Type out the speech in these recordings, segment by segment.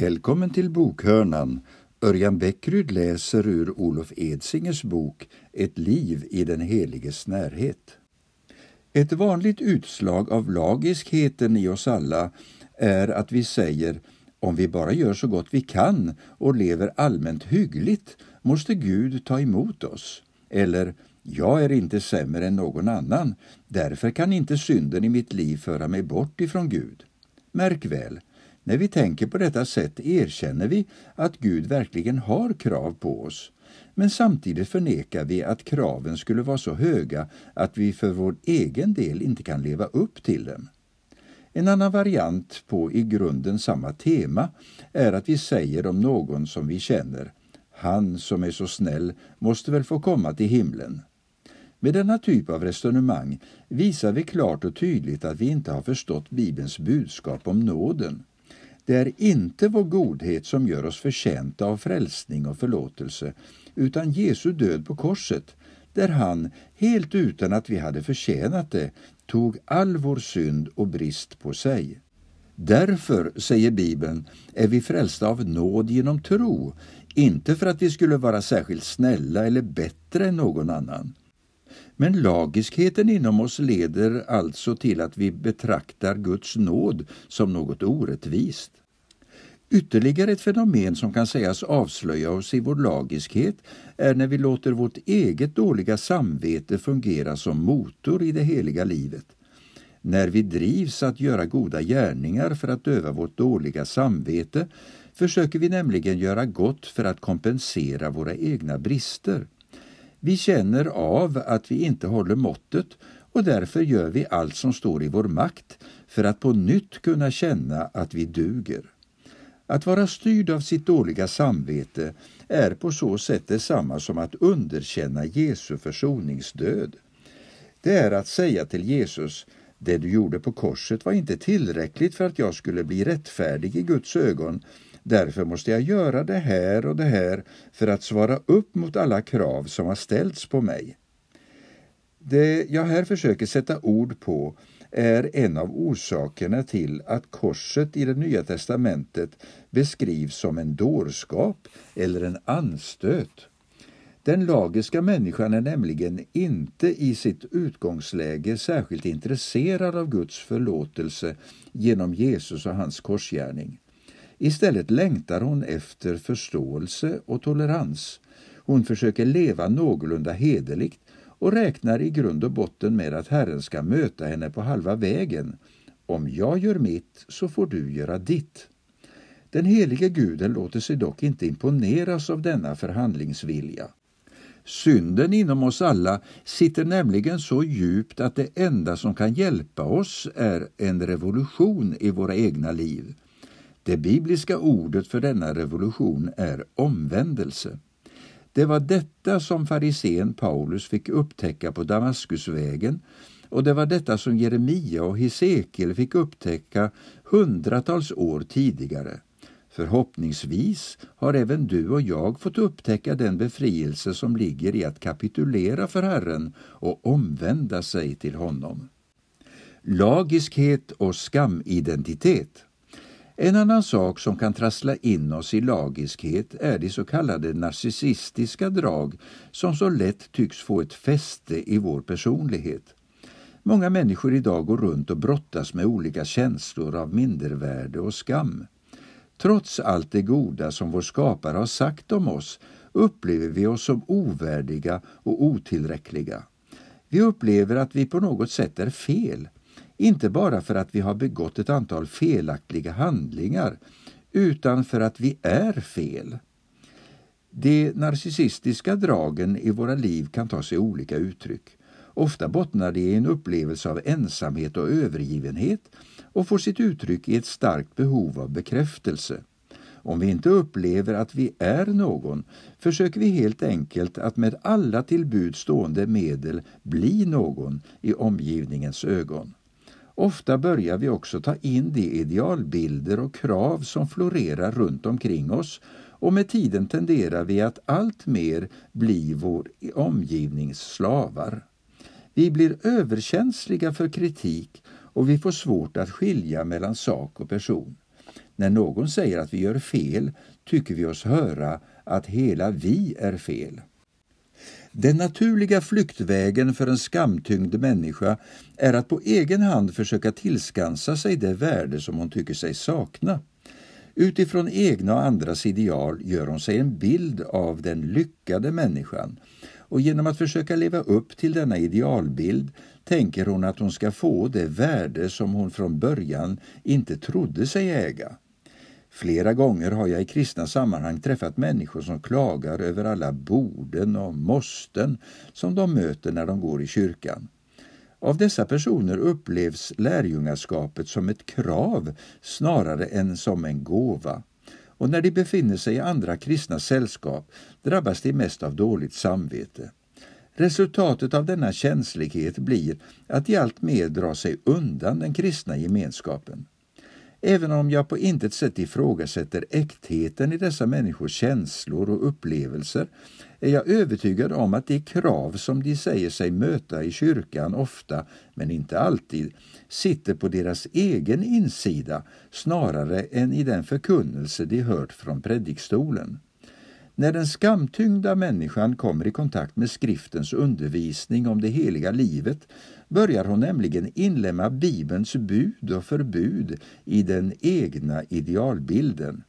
Välkommen till bokhörnan. Örjan Bäckryd läser ur Olof Edsingers bok Ett liv i den heliges närhet. Ett vanligt utslag av lagiskheten i oss alla är att vi säger om vi bara gör så gott vi kan och lever allmänt hyggligt måste Gud ta emot oss. Eller jag är inte sämre än någon annan, därför kan inte synden i mitt liv föra mig bort ifrån Gud. Märk väl, när vi tänker på detta sätt erkänner vi att Gud verkligen har krav på oss. Men samtidigt förnekar vi att kraven skulle vara så höga att vi för vår egen del inte kan leva upp till dem. En annan variant på i grunden samma tema är att vi säger om någon som vi känner han som är så snäll måste väl få komma till himlen. Med denna typ av resonemang visar vi klart och tydligt att vi inte har förstått Bibelns budskap om nåden. Det är inte vår godhet som gör oss förtjänta av frälsning och förlåtelse, utan Jesu död på korset, där han, helt utan att vi hade förtjänat det, tog all vår synd och brist på sig. Därför, säger Bibeln, är vi frälsta av nåd genom tro, inte för att vi skulle vara särskilt snälla eller bättre än någon annan. Men lagiskheten inom oss leder alltså till att vi betraktar Guds nåd som något orättvist. Ytterligare ett fenomen som kan sägas avslöja oss i vår lagiskhet är när vi låter vårt eget dåliga samvete fungera som motor i det heliga livet. När vi drivs att göra goda gärningar för att öva vårt dåliga samvete försöker vi nämligen göra gott för att kompensera våra egna brister. Vi känner av att vi inte håller måttet och därför gör vi allt som står i vår makt för att på nytt kunna känna att vi duger. Att vara styrd av sitt dåliga samvete är på så sätt detsamma som att underkänna Jesu försoningsdöd. Det är att säga till Jesus det du gjorde på korset var inte tillräckligt för att jag skulle bli rättfärdig i Guds ögon. Därför måste jag göra det här och det här för att svara upp mot alla krav som har ställts på mig. Det jag här försöker sätta ord på är en av orsakerna till att korset i det Nya testamentet beskrivs som en dårskap eller en anstöt. Den lagiska människan är nämligen inte i sitt utgångsläge särskilt intresserad av Guds förlåtelse genom Jesus och hans korsgärning. Istället längtar hon efter förståelse och tolerans. Hon försöker leva någorlunda hederligt och räknar i grund och botten med att Herren ska möta henne på halva vägen. Om jag gör mitt så får du göra ditt. Den helige guden låter sig dock inte imponeras av denna förhandlingsvilja. Synden inom oss alla sitter nämligen så djupt att det enda som kan hjälpa oss är en revolution i våra egna liv. Det bibliska ordet för denna revolution är omvändelse. Det var detta som farisén Paulus fick upptäcka på Damaskusvägen och det var detta som Jeremia och Hesekiel fick upptäcka hundratals år tidigare. Förhoppningsvis har även du och jag fått upptäcka den befrielse som ligger i att kapitulera för Herren och omvända sig till honom. Lagiskhet och skamidentitet en annan sak som kan trassla in oss i lagiskhet är de så kallade narcissistiska drag som så lätt tycks få ett fäste i vår personlighet. Många människor idag går runt och brottas med olika känslor av mindervärde och skam. Trots allt det goda som vår skapare har sagt om oss upplever vi oss som ovärdiga och otillräckliga. Vi upplever att vi på något sätt är fel inte bara för att vi har begått ett antal felaktiga handlingar utan för att vi är fel. De narcissistiska dragen i våra liv kan ta sig olika uttryck. Ofta bottnar de i en upplevelse av ensamhet och övergivenhet och får sitt uttryck i ett starkt behov av bekräftelse. Om vi inte upplever att vi är någon försöker vi helt enkelt att med alla till bud stående medel bli någon i omgivningens ögon. Ofta börjar vi också ta in de idealbilder och krav som florerar runt omkring oss och med tiden tenderar vi att allt mer bli vår omgivnings slavar. Vi blir överkänsliga för kritik och vi får svårt att skilja mellan sak och person. När någon säger att vi gör fel tycker vi oss höra att hela vi är fel. Den naturliga flyktvägen för en skamtyngd människa är att på egen hand försöka tillskansa sig det värde som hon tycker sig sakna. Utifrån egna och andras ideal gör hon sig en bild av den lyckade människan och genom att försöka leva upp till denna idealbild tänker hon att hon ska få det värde som hon från början inte trodde sig äga. Flera gånger har jag i kristna sammanhang träffat människor som klagar över alla borden och måsten som de möter när de går i kyrkan. Av dessa personer upplevs lärjungaskapet som ett krav snarare än som en gåva. Och när de befinner sig i andra kristna sällskap drabbas de mest av dåligt samvete. Resultatet av denna känslighet blir att de alltmer drar sig undan den kristna gemenskapen. Även om jag på intet sätt ifrågasätter äktheten i dessa människors känslor och upplevelser är jag övertygad om att de krav som de säger sig möta i kyrkan ofta, men inte alltid, sitter på deras egen insida snarare än i den förkunnelse de hört från predikstolen. När den skamtyngda människan kommer i kontakt med skriftens undervisning om det heliga livet börjar hon nämligen inlemma Bibelns bud och förbud i den egna idealbilden.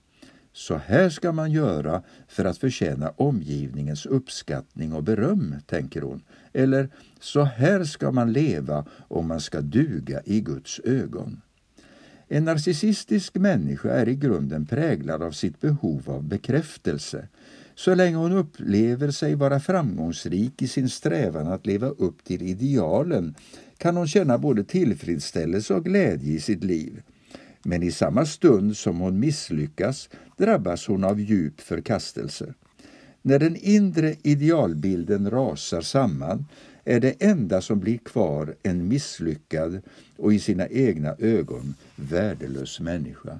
Så här ska man göra för att förtjäna omgivningens uppskattning och beröm, tänker hon. Eller, så här ska man leva om man ska duga i Guds ögon. En narcissistisk människa är i grunden präglad av sitt behov av bekräftelse. Så länge hon upplever sig vara framgångsrik i sin strävan att leva upp till idealen kan hon känna både tillfredsställelse och glädje i sitt liv. Men i samma stund som hon misslyckas drabbas hon av djup förkastelse. När den inre idealbilden rasar samman är det enda som blir kvar en misslyckad och i sina egna ögon värdelös människa.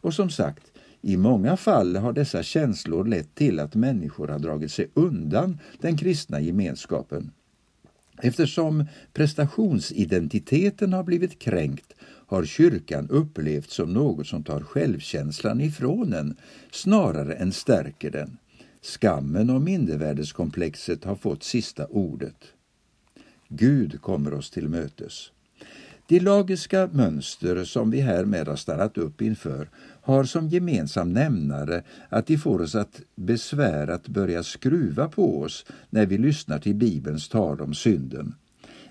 Och som sagt, i många fall har dessa känslor lett till att människor har dragit sig undan den kristna gemenskapen. Eftersom prestationsidentiteten har blivit kränkt har kyrkan upplevts som något som tar självkänslan ifrån en snarare än stärker den. Skammen och mindervärdeskomplexet har fått sista ordet. Gud kommer oss till mötes. De lagiska mönster som vi härmed har stannat upp inför har som gemensam nämnare att de får oss att besvärat börja skruva på oss när vi lyssnar till Bibelns tal om synden.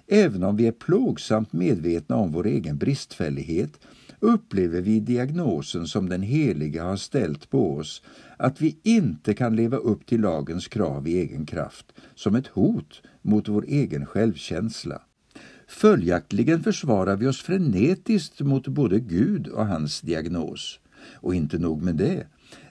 Även om vi är plågsamt medvetna om vår egen bristfällighet upplever vi diagnosen som den Helige har ställt på oss att vi inte kan leva upp till lagens krav i egen kraft som ett hot mot vår egen självkänsla. Följaktligen försvarar vi oss frenetiskt mot både Gud och hans diagnos. Och inte nog med det.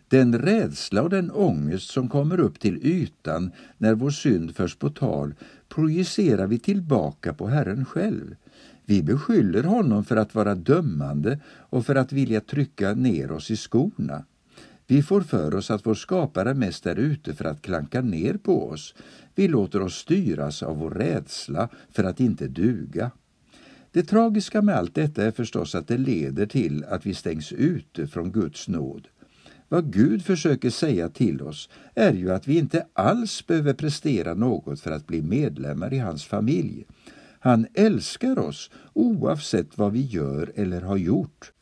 Den rädsla och den ångest som kommer upp till ytan när vår synd förs på tal projicerar vi tillbaka på Herren själv. Vi beskyller honom för att vara dömande och för att vilja trycka ner oss i skorna. Vi får för oss att vår skapare mest är ute för att klanka ner på oss. Vi låter oss styras av vår rädsla för att inte duga. Det tragiska med allt detta är förstås att det leder till att vi stängs ute från Guds nåd. Vad Gud försöker säga till oss är ju att vi inte alls behöver prestera något för att bli medlemmar i hans familj. Han älskar oss oavsett vad vi gör eller har gjort.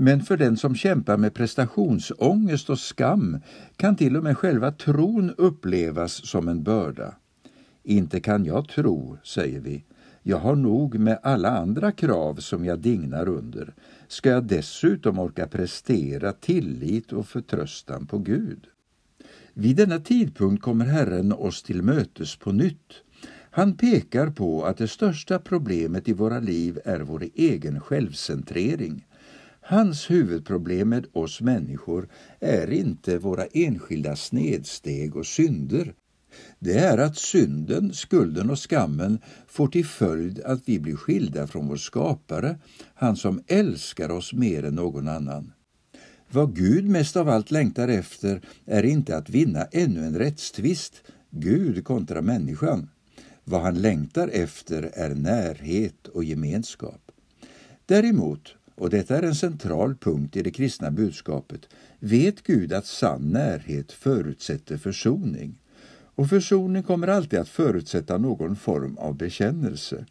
Men för den som kämpar med prestationsångest och skam kan till och med själva tron upplevas som en börda. Inte kan jag tro, säger vi. Jag har nog med alla andra krav som jag dignar under. Ska jag dessutom orka prestera tillit och förtröstan på Gud? Vid denna tidpunkt kommer Herren oss till mötes på nytt. Han pekar på att det största problemet i våra liv är vår egen självcentrering. Hans huvudproblem med oss människor är inte våra enskilda snedsteg och synder. Det är att synden, skulden och skammen får till följd att vi blir skilda från vår skapare, han som älskar oss mer än någon annan. Vad Gud mest av allt längtar efter är inte att vinna ännu en rättstvist, Gud kontra människan. Vad han längtar efter är närhet och gemenskap. Däremot och detta är en central punkt i det kristna budskapet, vet Gud att sann närhet förutsätter försoning. Och försoning kommer alltid att förutsätta någon form av bekännelse.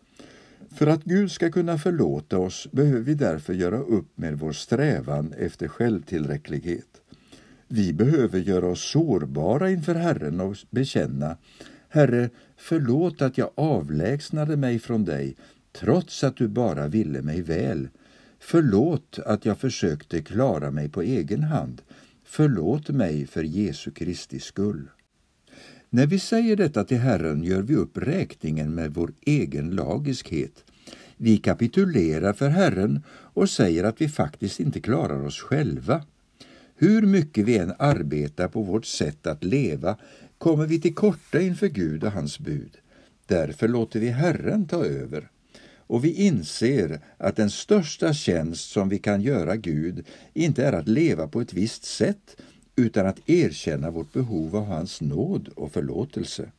För att Gud ska kunna förlåta oss behöver vi därför göra upp med vår strävan efter självtillräcklighet. Vi behöver göra oss sårbara inför Herren och bekänna Herre, förlåt att jag avlägsnade mig från dig trots att du bara ville mig väl. Förlåt att jag försökte klara mig på egen hand. Förlåt mig för Jesu Kristi skull. När vi säger detta till Herren gör vi upp räkningen med vår egen lagiskhet. Vi kapitulerar för Herren och säger att vi faktiskt inte klarar oss själva. Hur mycket vi än arbetar på vårt sätt att leva kommer vi till korta inför Gud och hans bud. Därför låter vi Herren ta över. Och vi inser att den största tjänst som vi kan göra Gud inte är att leva på ett visst sätt utan att erkänna vårt behov av hans nåd och förlåtelse.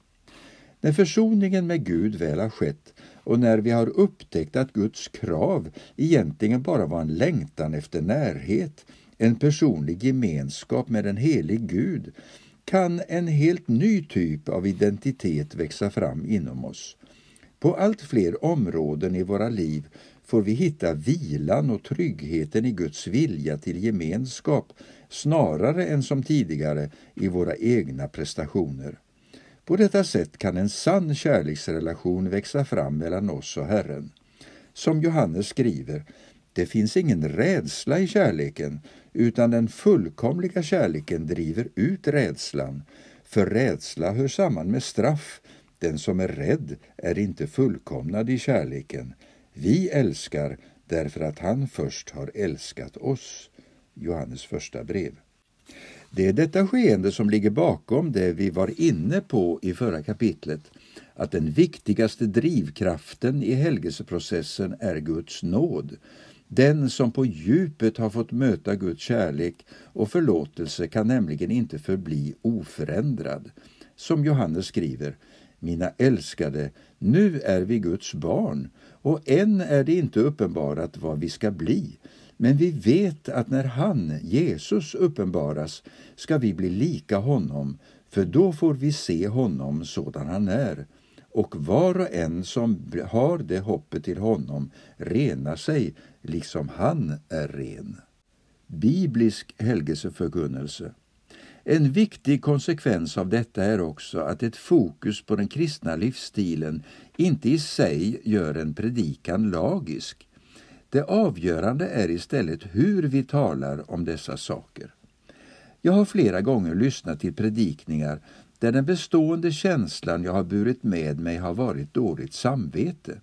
När försoningen med Gud väl har skett och när vi har upptäckt att Guds krav egentligen bara var en längtan efter närhet, en personlig gemenskap med en helig Gud, kan en helt ny typ av identitet växa fram inom oss. På allt fler områden i våra liv får vi hitta vilan och tryggheten i Guds vilja till gemenskap snarare än som tidigare i våra egna prestationer. På detta sätt kan en sann kärleksrelation växa fram mellan oss och Herren. Som Johannes skriver, det finns ingen rädsla i kärleken, utan den fullkomliga kärleken driver ut rädslan. För rädsla hör samman med straff. Den som är rädd är inte fullkomnad i kärleken. Vi älskar därför att han först har älskat oss. Johannes första brev. Det är detta skeende som ligger bakom det vi var inne på i förra kapitlet, att den viktigaste drivkraften i helgelseprocessen är Guds nåd. Den som på djupet har fått möta Guds kärlek och förlåtelse kan nämligen inte förbli oförändrad. Som Johannes skriver, mina älskade, nu är vi Guds barn och än är det inte uppenbarat vad vi ska bli. Men vi vet att när han, Jesus, uppenbaras ska vi bli lika honom, för då får vi se honom sådan han är. Och var och en som har det hoppet till honom renar sig, liksom han är ren. Biblisk helgelseförkunnelse en viktig konsekvens av detta är också att ett fokus på den kristna livsstilen inte i sig gör en predikan lagisk. Det avgörande är istället hur vi talar om dessa saker. Jag har flera gånger lyssnat till predikningar där den bestående känslan jag har burit med mig har varit dåligt samvete.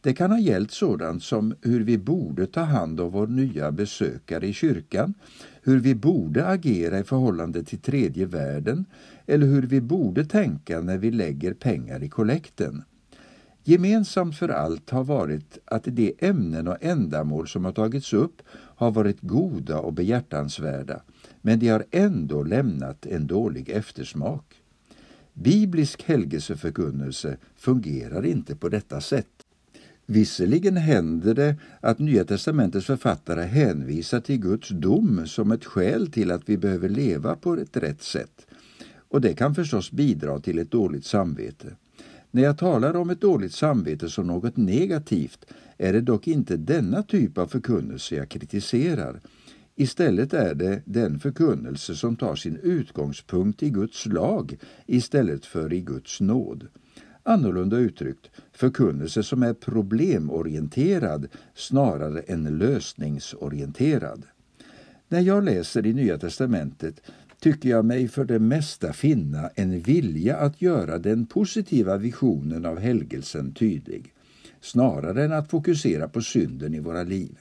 Det kan ha gällt sådant som hur vi borde ta hand om vår nya besökare i kyrkan, hur vi borde agera i förhållande till tredje världen eller hur vi borde tänka när vi lägger pengar i kollekten. Gemensamt för allt har varit att de ämnen och ändamål som har tagits upp har varit goda och behjärtansvärda, men de har ändå lämnat en dålig eftersmak. Biblisk helgelseförkunnelse fungerar inte på detta sätt. Visserligen händer det att Nya testamentets författare hänvisar till Guds dom som ett skäl till att vi behöver leva på ett rätt sätt. Och det kan förstås bidra till ett dåligt samvete. När jag talar om ett dåligt samvete som något negativt är det dock inte denna typ av förkunnelse jag kritiserar. Istället är det den förkunnelse som tar sin utgångspunkt i Guds lag istället för i Guds nåd. Annorlunda uttryckt, förkunnelse som är problemorienterad snarare än lösningsorienterad. När jag läser i Nya testamentet tycker jag mig för det mesta finna en vilja att göra den positiva visionen av helgelsen tydlig, snarare än att fokusera på synden i våra liv.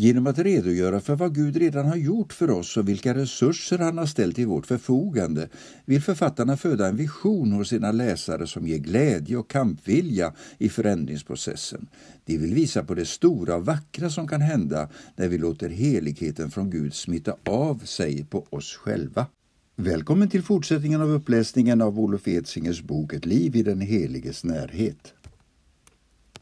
Genom att redogöra för vad Gud redan har gjort för oss och vilka resurser han har ställt till vårt förfogande vill författarna föda en vision hos sina läsare som ger glädje och kampvilja i förändringsprocessen. De vill visa på det stora och vackra som kan hända när vi låter heligheten från Gud smitta av sig på oss själva. Välkommen till fortsättningen av uppläsningen av Olof Edsingers bok Ett liv i den heliges närhet.